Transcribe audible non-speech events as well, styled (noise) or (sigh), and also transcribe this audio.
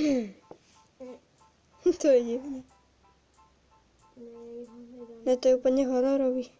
(clears throat) to je divný. Ne, to je úplně hororový.